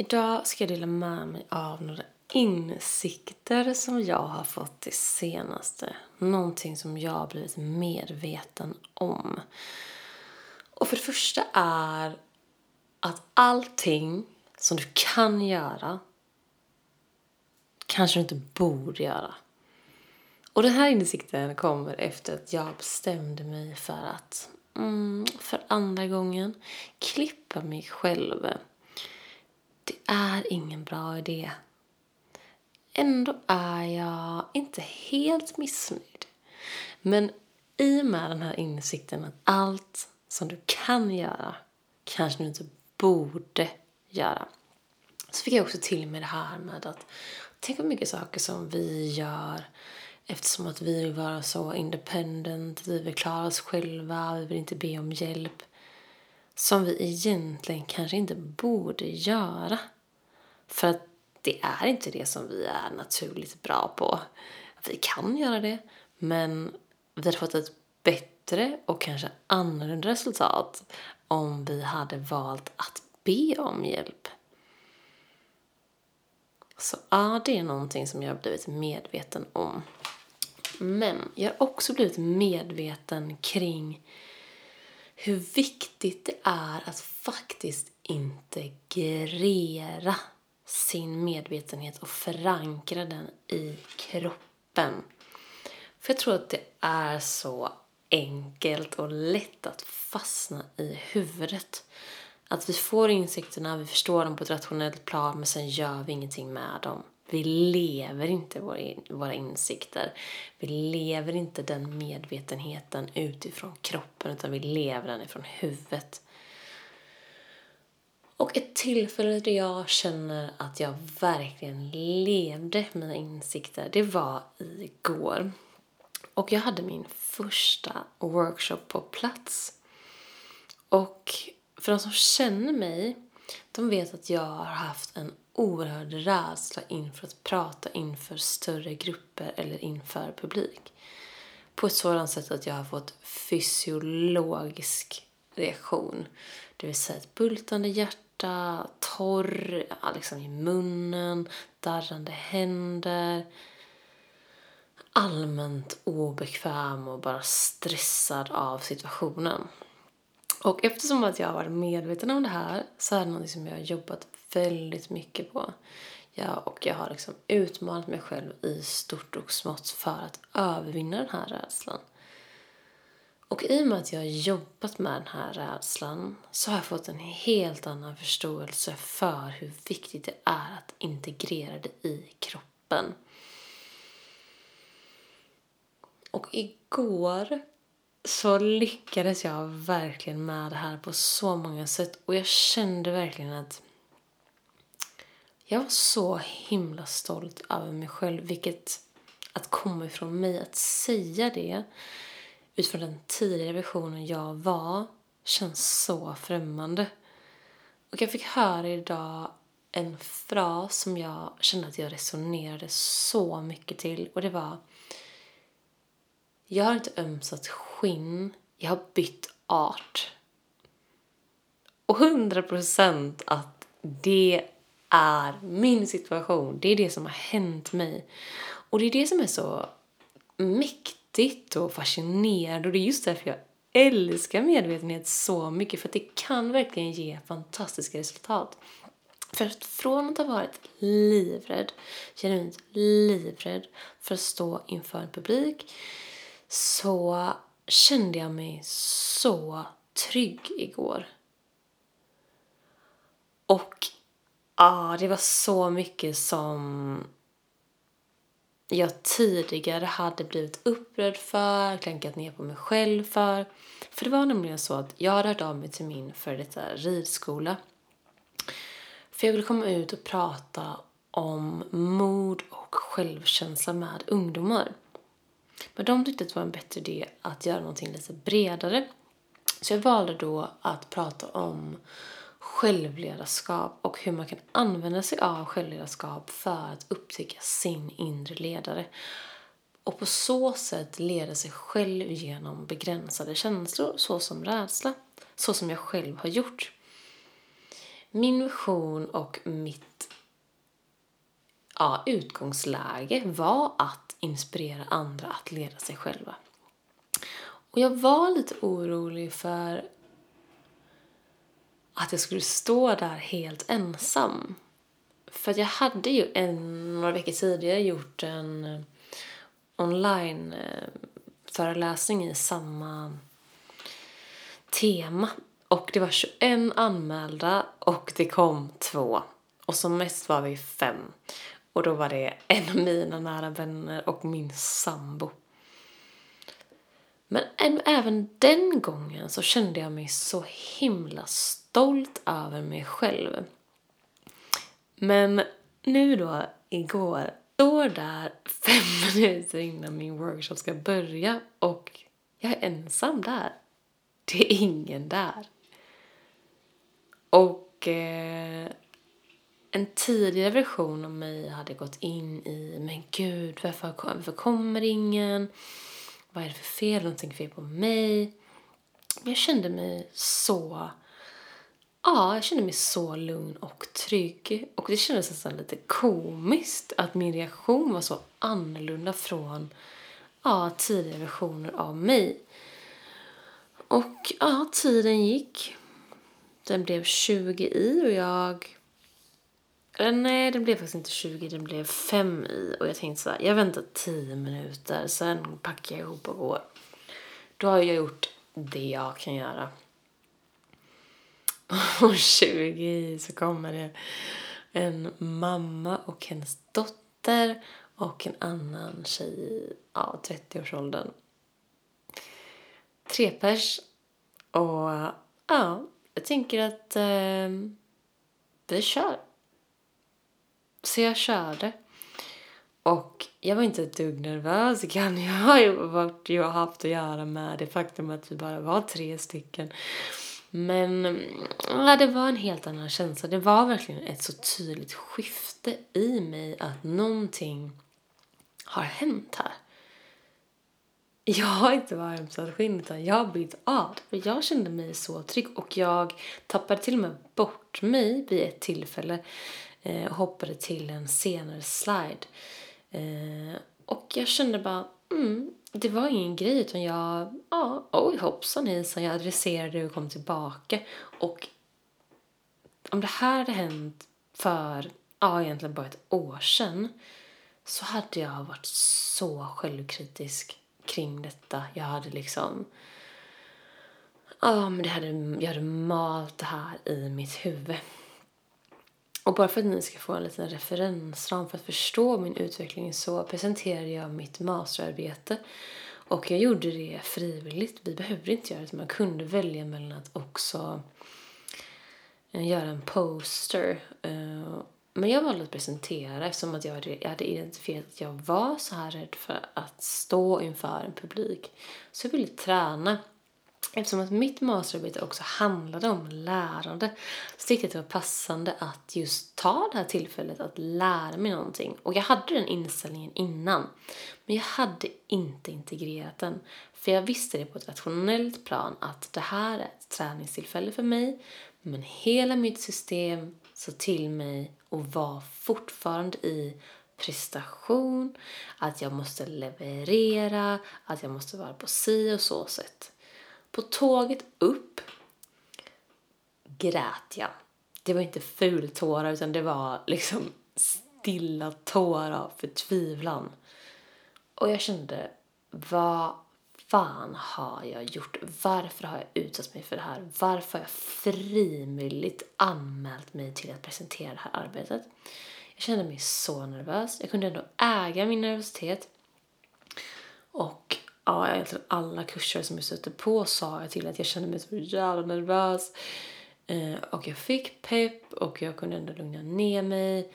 Idag ska jag dela med mig av några insikter som jag har fått det senaste. Någonting som jag har blivit medveten om. Och för det första är att allting som du kan göra kanske du inte borde göra. Och den här insikten kommer efter att jag bestämde mig för att mm, för andra gången klippa mig själv det är ingen bra idé. Ändå är jag inte helt missnöjd. Men i och med den här insikten att allt som du kan göra kanske du inte borde göra. Så fick jag också till mig det här med att tänk på mycket saker som vi gör eftersom att vi vill vara så independent, vi vill klara oss själva, vi vill inte be om hjälp som vi egentligen kanske inte borde göra. För att det är inte det som vi är naturligt bra på. Vi kan göra det, men vi hade fått ett bättre och kanske annorlunda resultat om vi hade valt att be om hjälp. Så ja, det är någonting som jag har blivit medveten om. Men jag har också blivit medveten kring hur viktigt det är att faktiskt integrera sin medvetenhet och förankra den i kroppen. För jag tror att det är så enkelt och lätt att fastna i huvudet. Att vi får insikterna, vi förstår dem på ett rationellt plan men sen gör vi ingenting med dem. Vi lever inte våra insikter. Vi lever inte den medvetenheten utifrån kroppen utan vi lever den ifrån huvudet. Och ett tillfälle där jag känner att jag verkligen levde mina insikter, det var igår. Och jag hade min första workshop på plats. Och för de som känner mig, de vet att jag har haft en oerhörd rädsla inför att prata inför större grupper eller inför publik. På ett sådant sätt att jag har fått fysiologisk reaktion. Det vill säga ett bultande hjärta, torr liksom i munnen, darrande händer. Allmänt obekväm och bara stressad av situationen. Och eftersom att jag har varit medveten om det här så är det något som jag har jobbat väldigt mycket på. Ja, och jag har liksom utmanat mig själv i stort och smått för att övervinna den här rädslan. Och i och med att jag har jobbat med den här rädslan så har jag fått en helt annan förståelse för hur viktigt det är att integrera det i kroppen. Och igår så lyckades jag verkligen med det här på så många sätt. Och jag kände verkligen att jag var så himla stolt över mig själv, vilket att komma ifrån mig, att säga det utifrån den tidigare versionen jag var känns så främmande. Och jag fick höra idag en fras som jag kände att jag resonerade så mycket till. Och det var Jag har inte ömsat skinn, jag har bytt art. Och hundra procent att det är min situation. Det är det som har hänt mig. Och det är det som är så mäktigt och fascinerande och det är just därför jag älskar medvetenhet så mycket för att det kan verkligen ge fantastiska resultat. För att från att ha varit livrädd, genuint livrädd för att stå inför en publik så kände jag mig så trygg igår. Och Ja, det var så mycket som jag tidigare hade blivit upprörd för, klankat ner på mig själv för. För det var nämligen så att jag hade hört av mig till min för detta ridskola. För jag ville komma ut och prata om mod och självkänsla med ungdomar. Men de tyckte att det var en bättre idé att göra någonting lite bredare. Så jag valde då att prata om självledarskap och hur man kan använda sig av självledarskap för att upptäcka sin inre ledare och på så sätt leda sig själv genom begränsade känslor såsom rädsla, så som jag själv har gjort. min vision och mitt ja, utgångsläge var att inspirera andra att leda sig själva. Och jag var lite orolig för att jag skulle stå där helt ensam. För att jag hade ju en, några veckor tidigare gjort en online-föreläsning eh, i samma tema. Och det var 21 anmälda och det kom två. Och som mest var vi fem. Och då var det en av mina nära vänner och min sambo. Men även den gången så kände jag mig så himla stolt över mig själv. Men nu då, igår, står där fem minuter innan min workshop ska börja och jag är ensam där. Det är ingen där. Och eh, en tidigare version av mig hade gått in i, men gud, varför, varför kommer ingen? Vad är det för fel? Någonting fel på mig? Jag kände mig så... Ja, jag kände mig så lugn och trygg. Och det kändes nästan lite komiskt att min reaktion var så annorlunda från ja, tidigare versioner av mig. Och ja, tiden gick. Den blev 20 i och jag... Eh, nej, den blev faktiskt inte 20, den blev 5 i. Och jag tänkte så här, jag väntar 10 minuter, sen packar jag ihop och går. Då har jag gjort det jag kan göra. Och 20 i så kommer det en mamma och hennes dotter och en annan tjej i ja, 30-årsåldern. Tre pers. Och ja, jag tänker att eh, vi kör. Så jag körde. Och jag var inte ett dugg nervös. Det kan jag ha varit, jag har haft att göra med det faktum att vi bara var tre stycken. Men ja, det var en helt annan känsla. Det var verkligen ett så tydligt skifte i mig att någonting har hänt här. Jag har inte varmsatt skinn utan jag har bytt av. För jag kände mig så trygg och jag tappade till och med bort mig vid ett tillfälle eh, hoppade till en senare slide. Eh, och jag kände bara, mm, det var ingen grej utan jag, ja, oj hoppsan hejsan, jag adresserade och kom tillbaka. Och om det här hade hänt för, ja egentligen bara ett år sedan så hade jag varit så självkritisk kring detta. Jag hade liksom... Ja, men det hade, jag hade malt det här i mitt huvud. Och bara för att ni ska få en liten referensram för att förstå min utveckling så presenterade jag mitt masterarbete. Och jag gjorde det frivilligt. Vi behövde inte göra det. Man kunde välja mellan att också eh, göra en poster. Eh, men jag valde att presentera eftersom att jag hade, jag hade identifierat att jag var så här rädd för att stå inför en publik. Så jag ville träna. Eftersom att mitt masterarbete också handlade om lärande så tyckte jag att det var passande att just ta det här tillfället att lära mig någonting. Och jag hade den inställningen innan. Men jag hade inte integrerat den. För jag visste det på ett rationellt plan att det här är ett träningstillfälle för mig. Men hela mitt system sa till mig och var fortfarande i prestation, att jag måste leverera, att jag måste vara på si och så sätt. På tåget upp grät jag. Det var inte fultårar utan det var liksom stilla tårar av förtvivlan. Och jag kände, vad fan har jag gjort? Varför har jag utsatt mig för det här? Varför har jag frivilligt anmält mig till att presentera det här arbetet? Jag kände mig så nervös. Jag kunde ändå äga min nervositet. Och ja, egentligen alla kurser som jag stötte på sa jag till att jag kände mig så jävla nervös. Eh, och jag fick pepp och jag kunde ändå lugna ner mig.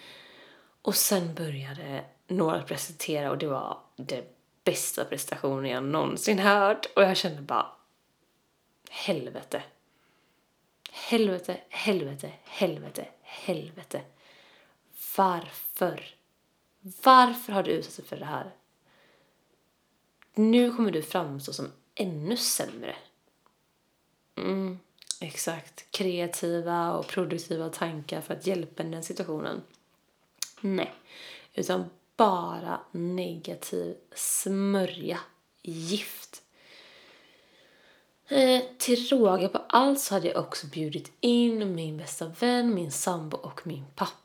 Och sen började några presentera och det var den bästa prestationen jag någonsin hört och jag kände bara helvete. Helvete, helvete, helvete, helvete. Varför? Varför har du utsatt dig för det här? Nu kommer du framstå som ännu sämre. Mm. exakt kreativa och produktiva tankar för att hjälpa den situationen. Nej, utan bara negativ smörja, gift. Eh, till råga på allt så hade jag också bjudit in min bästa vän, min sambo och min pappa.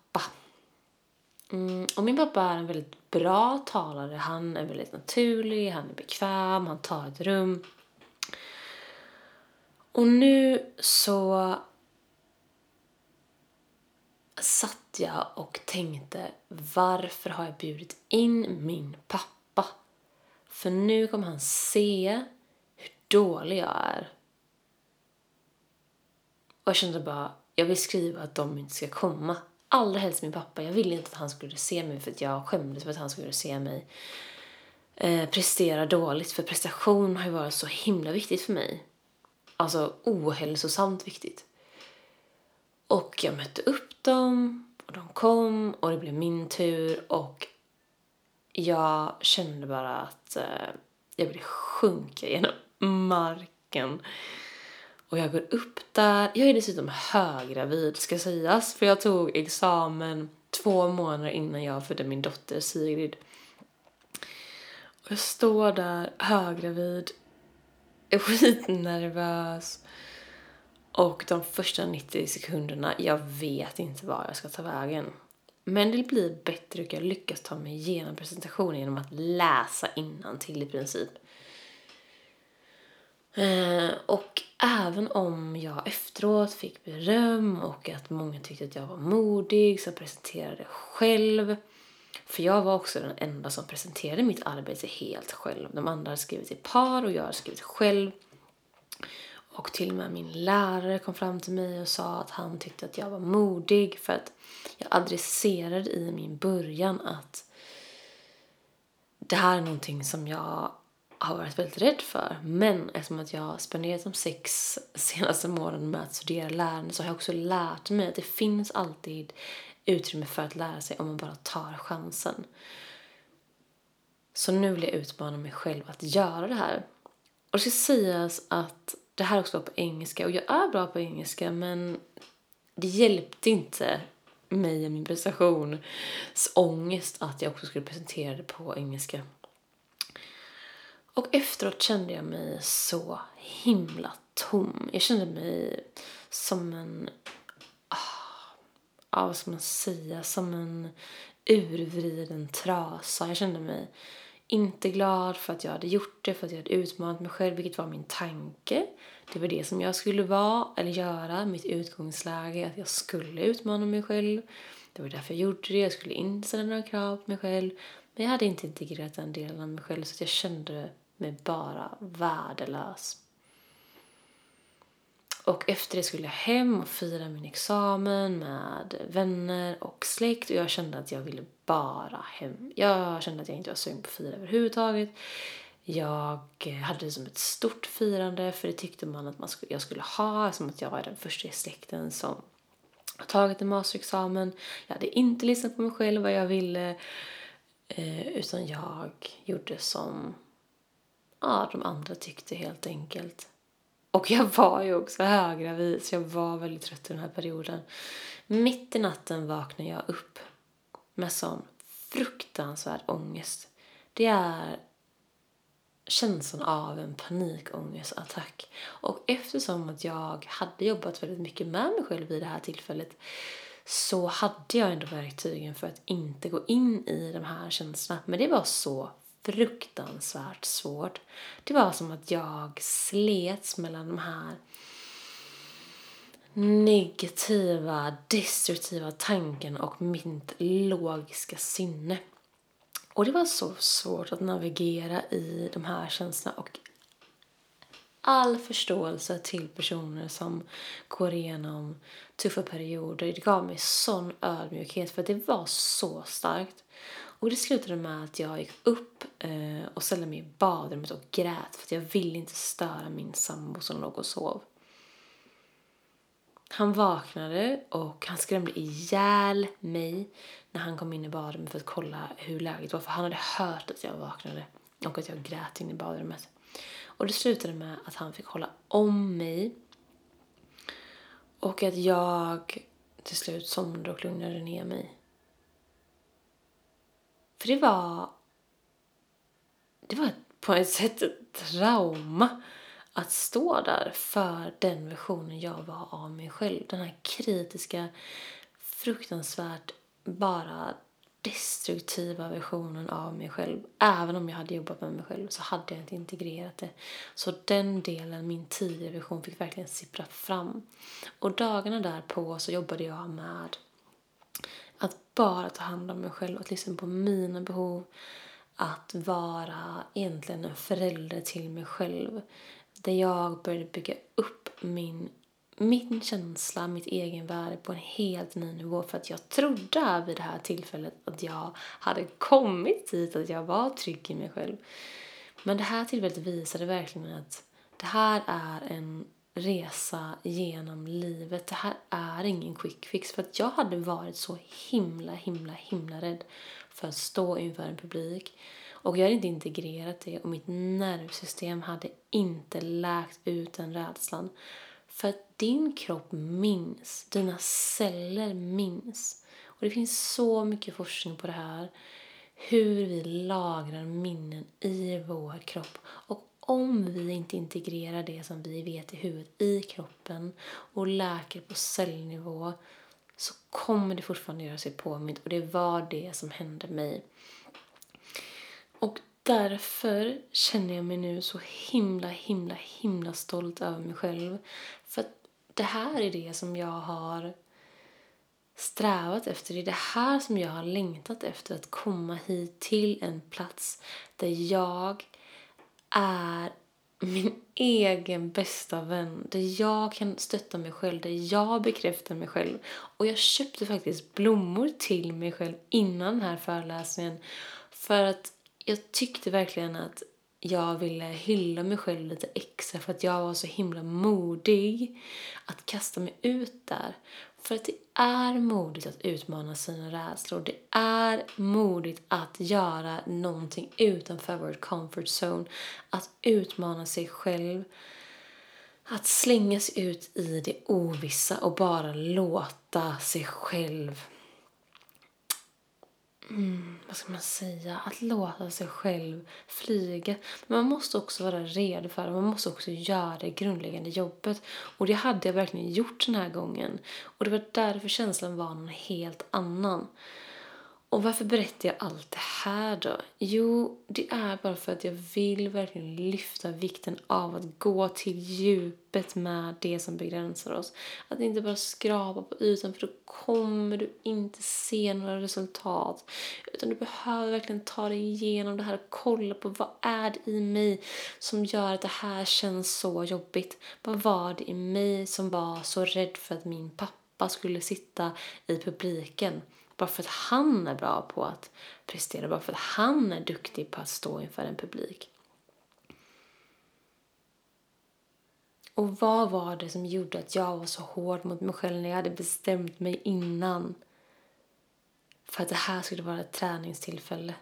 Mm, och min pappa är en väldigt bra talare. Han är väldigt naturlig, han är bekväm, han tar ett rum. Och nu så satt jag och tänkte varför har jag bjudit in min pappa? För nu kommer han se hur dålig jag är. Och jag kände bara, jag vill skriva att de inte ska komma. Allra helst min pappa. Jag ville inte att han skulle se mig för att jag skämdes för att han skulle se mig eh, prestera dåligt. För prestation har ju varit så himla viktigt för mig. Alltså ohälsosamt viktigt. Och jag mötte upp dem och de kom och det blev min tur och jag kände bara att eh, jag ville sjunka genom marken. Och jag går upp där. Jag är dessutom höggravid ska sägas för jag tog examen två månader innan jag födde min dotter Sigrid. Och jag står där höggravid, är skitnervös och de första 90 sekunderna, jag vet inte var jag ska ta vägen. Men det blir bättre och jag lyckas ta mig igenom presentationen genom att läsa innan till i princip. Eh, och även om jag efteråt fick beröm och att många tyckte att jag var modig som presenterade själv. För jag var också den enda som presenterade mitt arbete helt själv. De andra hade skrivit i par och jag hade skrivit själv. Och till och med min lärare kom fram till mig och sa att han tyckte att jag var modig för att jag adresserade i min början att det här är någonting som jag har varit väldigt rädd för. Men eftersom att jag har spenderat de sex senaste månaderna med att studera lärande så har jag också lärt mig att det finns alltid utrymme för att lära sig om man bara tar chansen. Så nu vill jag utmana mig själv att göra det här. Och det ska sägas att det här också var på engelska och jag är bra på engelska men det hjälpte inte mig och min prestationsångest att jag också skulle presentera det på engelska. Och efteråt kände jag mig så himla tom. Jag kände mig som en... Ah, ja, vad ska man säga? Som en urvriden trasa. Jag kände mig inte glad för att jag hade gjort det, för att jag hade utmanat mig själv, vilket var min tanke. Det var det som jag skulle vara, eller göra, mitt utgångsläge, att jag skulle utmana mig själv. Det var därför jag gjorde det, jag skulle inte ställa några krav på mig själv. Men jag hade inte integrerat den delen av mig själv så jag kände mig bara värdelös. Och efter det skulle jag hem och fira min examen med vänner och släkt och jag kände att jag ville bara hem. Jag kände att jag inte var sugen på att fira överhuvudtaget. Jag hade det som ett stort firande för det tyckte man att man skulle, jag skulle ha som att jag var den första i släkten som har tagit en masterexamen. Jag hade inte lyssnat på mig själv vad jag ville eh, utan jag gjorde som ja, de andra tyckte helt enkelt. Och jag var ju också höggravid så jag var väldigt trött i den här perioden. Mitt i natten vaknade jag upp med sån fruktansvärd ångest. Det är känslan av en panikångestattack. Och eftersom att jag hade jobbat väldigt mycket med mig själv vid det här tillfället så hade jag ändå verktygen för att inte gå in i de här känslorna. Men det var så fruktansvärt svårt. Det var som att jag slets mellan de här negativa, destruktiva tanken och mitt logiska sinne. Och det var så svårt att navigera i de här känslorna och all förståelse till personer som går igenom tuffa perioder. Det gav mig sån ödmjukhet för det var så starkt. Och det slutade med att jag gick upp eh, och ställde mig i badrummet och grät för att jag ville inte störa min sambo som låg och sov. Han vaknade och han skrämde ihjäl mig när han kom in i badrummet för att kolla hur läget var. För han hade hört att jag vaknade och att jag grät in i badrummet. Och det slutade med att han fick hålla om mig Och att jag till slut somnade och lugnade ner mig. För det var... Det var på ett sätt ett trauma att stå där för den versionen jag var av mig själv. Den här kritiska, fruktansvärt bara destruktiva versionen av mig själv. Även om jag hade jobbat med mig själv så hade jag inte integrerat det. Så den delen, min tidigare version, fick verkligen sippra fram. Och dagarna därpå så jobbade jag med att bara ta hand om mig själv, att lyssna på mina behov, att vara egentligen en förälder till mig själv. Där jag började bygga upp min min känsla, mitt egen värde på en helt ny nivå för att jag trodde vid det här tillfället att jag hade kommit dit, att jag var trygg i mig själv. Men det här tillfället visade verkligen att det här är en resa genom livet. Det här är ingen quick fix för att jag hade varit så himla, himla, himla rädd för att stå inför en publik. Och jag hade inte integrerat det och mitt nervsystem hade inte läkt ut den rädslan. För att din kropp minns, dina celler minns. Och det finns så mycket forskning på det här. Hur vi lagrar minnen i vår kropp. Och om vi inte integrerar det som vi vet i huvudet i kroppen och läker på cellnivå så kommer det fortfarande göra sig påmint och det var det som hände mig. Och därför känner jag mig nu så himla, himla, himla stolt över mig själv. För att det här är det som jag har strävat efter. Det är det här som jag har längtat efter. Att komma hit till en plats där jag är min egen bästa vän. Där jag kan stötta mig själv, där jag bekräftar mig själv. Och jag köpte faktiskt blommor till mig själv innan den här föreläsningen. För att jag tyckte verkligen att jag ville hylla mig själv lite extra för att jag var så himla modig att kasta mig ut där. För att det är modigt att utmana sina rädslor. Det är modigt att göra någonting utanför vår comfort zone. Att utmana sig själv. Att slänga sig ut i det ovissa och bara låta sig själv mm, vad ska man säga, att låta sig själv flyga. Men man måste också vara redo för det. Man måste också göra det grundläggande jobbet. Och det hade jag verkligen gjort den här gången. Och det var därför känslan var någon helt annan. Och varför berättar jag allt det här då? Jo, det är bara för att jag vill verkligen lyfta vikten av att gå till djupet med det som begränsar oss. Att inte bara skrapa på ytan för då kommer du inte se några resultat. Utan du behöver verkligen ta dig igenom det här och kolla på vad är det i mig som gör att det här känns så jobbigt? Vad var det i mig som var så rädd för att min pappa skulle sitta i publiken? Bara för att han är bra på att prestera, bara för att han är duktig på att stå inför en publik. Och vad var det som gjorde att jag var så hård mot mig själv när jag hade bestämt mig innan för att det här skulle vara ett träningstillfälle?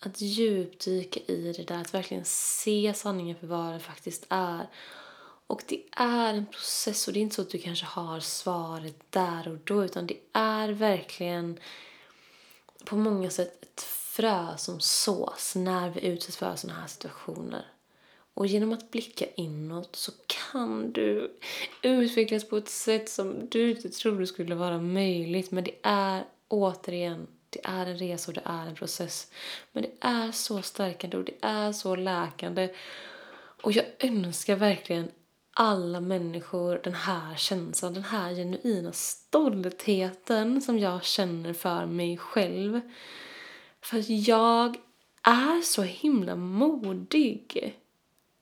Att djupdyka i det där, att verkligen se sanningen för vad det faktiskt är och det är en process och det är inte så att du kanske har svaret där och då utan det är verkligen på många sätt ett frö som sås när vi utsätts för sådana här situationer. Och genom att blicka inåt så kan du utvecklas på ett sätt som du inte trodde skulle vara möjligt. Men det är återigen, det är en resa och det är en process. Men det är så stärkande och det är så läkande. Och jag önskar verkligen alla människor den här känslan, den här genuina stoltheten som jag känner för mig själv. För att jag är så himla modig.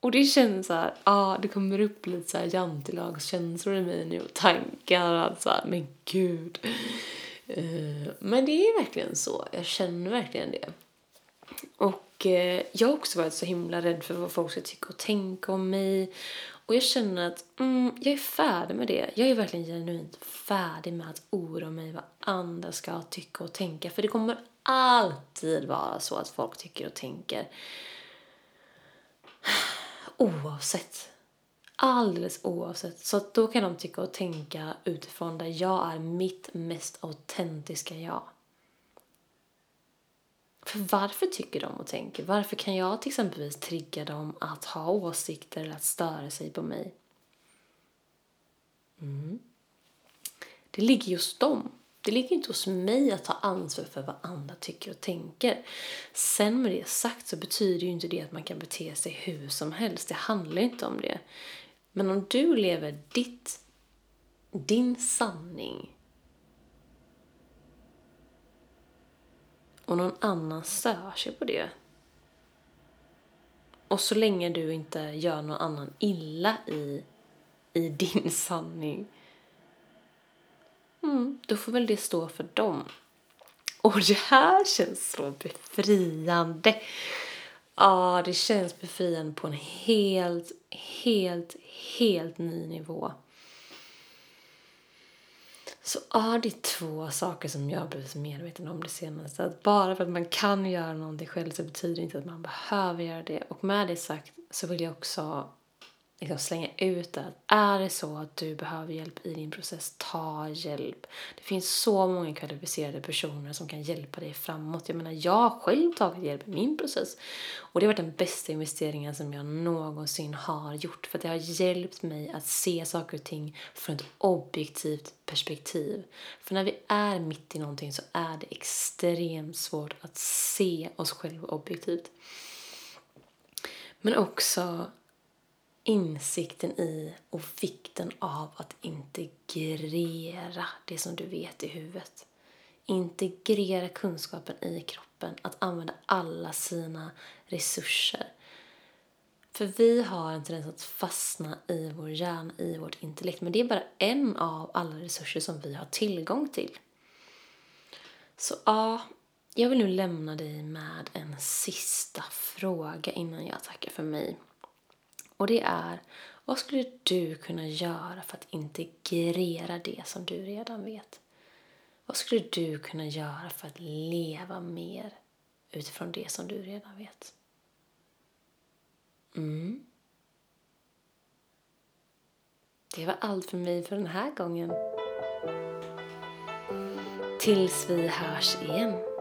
Och det känns så här, ja ah, det kommer upp lite så här jantelagskänslor i mig nu och tankar att så här, men gud. Uh, men det är verkligen så, jag känner verkligen det. Och uh, jag har också varit så himla rädd för vad folk ska tycka och tänka om mig. Och jag känner att mm, jag är färdig med det. Jag är verkligen genuint färdig med att oroa mig vad andra ska tycka och tänka. För det kommer alltid vara så att folk tycker och tänker. Oavsett. Alldeles oavsett. Så att då kan de tycka och tänka utifrån där jag är mitt mest autentiska jag. För varför tycker de och tänker? Varför kan jag till exempelvis trigga dem att ha åsikter eller att störa sig på mig? Mm. Det ligger just dem. Det ligger inte hos mig att ta ansvar för vad andra tycker och tänker. Sen med det sagt så betyder ju inte det att man kan bete sig hur som helst. Det handlar inte om det. Men om du lever ditt, din sanning och någon annan stör sig på det och så länge du inte gör någon annan illa i, i din sanning mm, då får väl det stå för dem. Och det här känns så befriande. Ja, det känns befriande på en helt, helt, helt ny nivå. Så är det två saker som jag har blivit medveten om det senaste. Att bara för att man kan göra någonting själv så betyder det inte att man behöver göra det. Och med det sagt så vill jag också liksom slänga ut det. Är det så att du behöver hjälp i din process, ta hjälp. Det finns så många kvalificerade personer som kan hjälpa dig framåt. Jag menar, jag har själv tagit hjälp i min process. Och det har varit den bästa investeringen som jag någonsin har gjort. För det har hjälpt mig att se saker och ting från ett objektivt perspektiv. För när vi är mitt i någonting så är det extremt svårt att se oss själva objektivt. Men också insikten i och vikten av att integrera det som du vet i huvudet. Integrera kunskapen i kroppen, att använda alla sina resurser. För vi har en tendens att fastna i vår hjärna, i vårt intellekt. Men det är bara en av alla resurser som vi har tillgång till. Så ja, jag vill nu lämna dig med en sista fråga innan jag tackar för mig. Och det är, vad skulle du kunna göra för att integrera det som du redan vet? Vad skulle du kunna göra för att leva mer utifrån det som du redan vet? Mm. Det var allt för mig för den här gången. Tills vi hörs igen.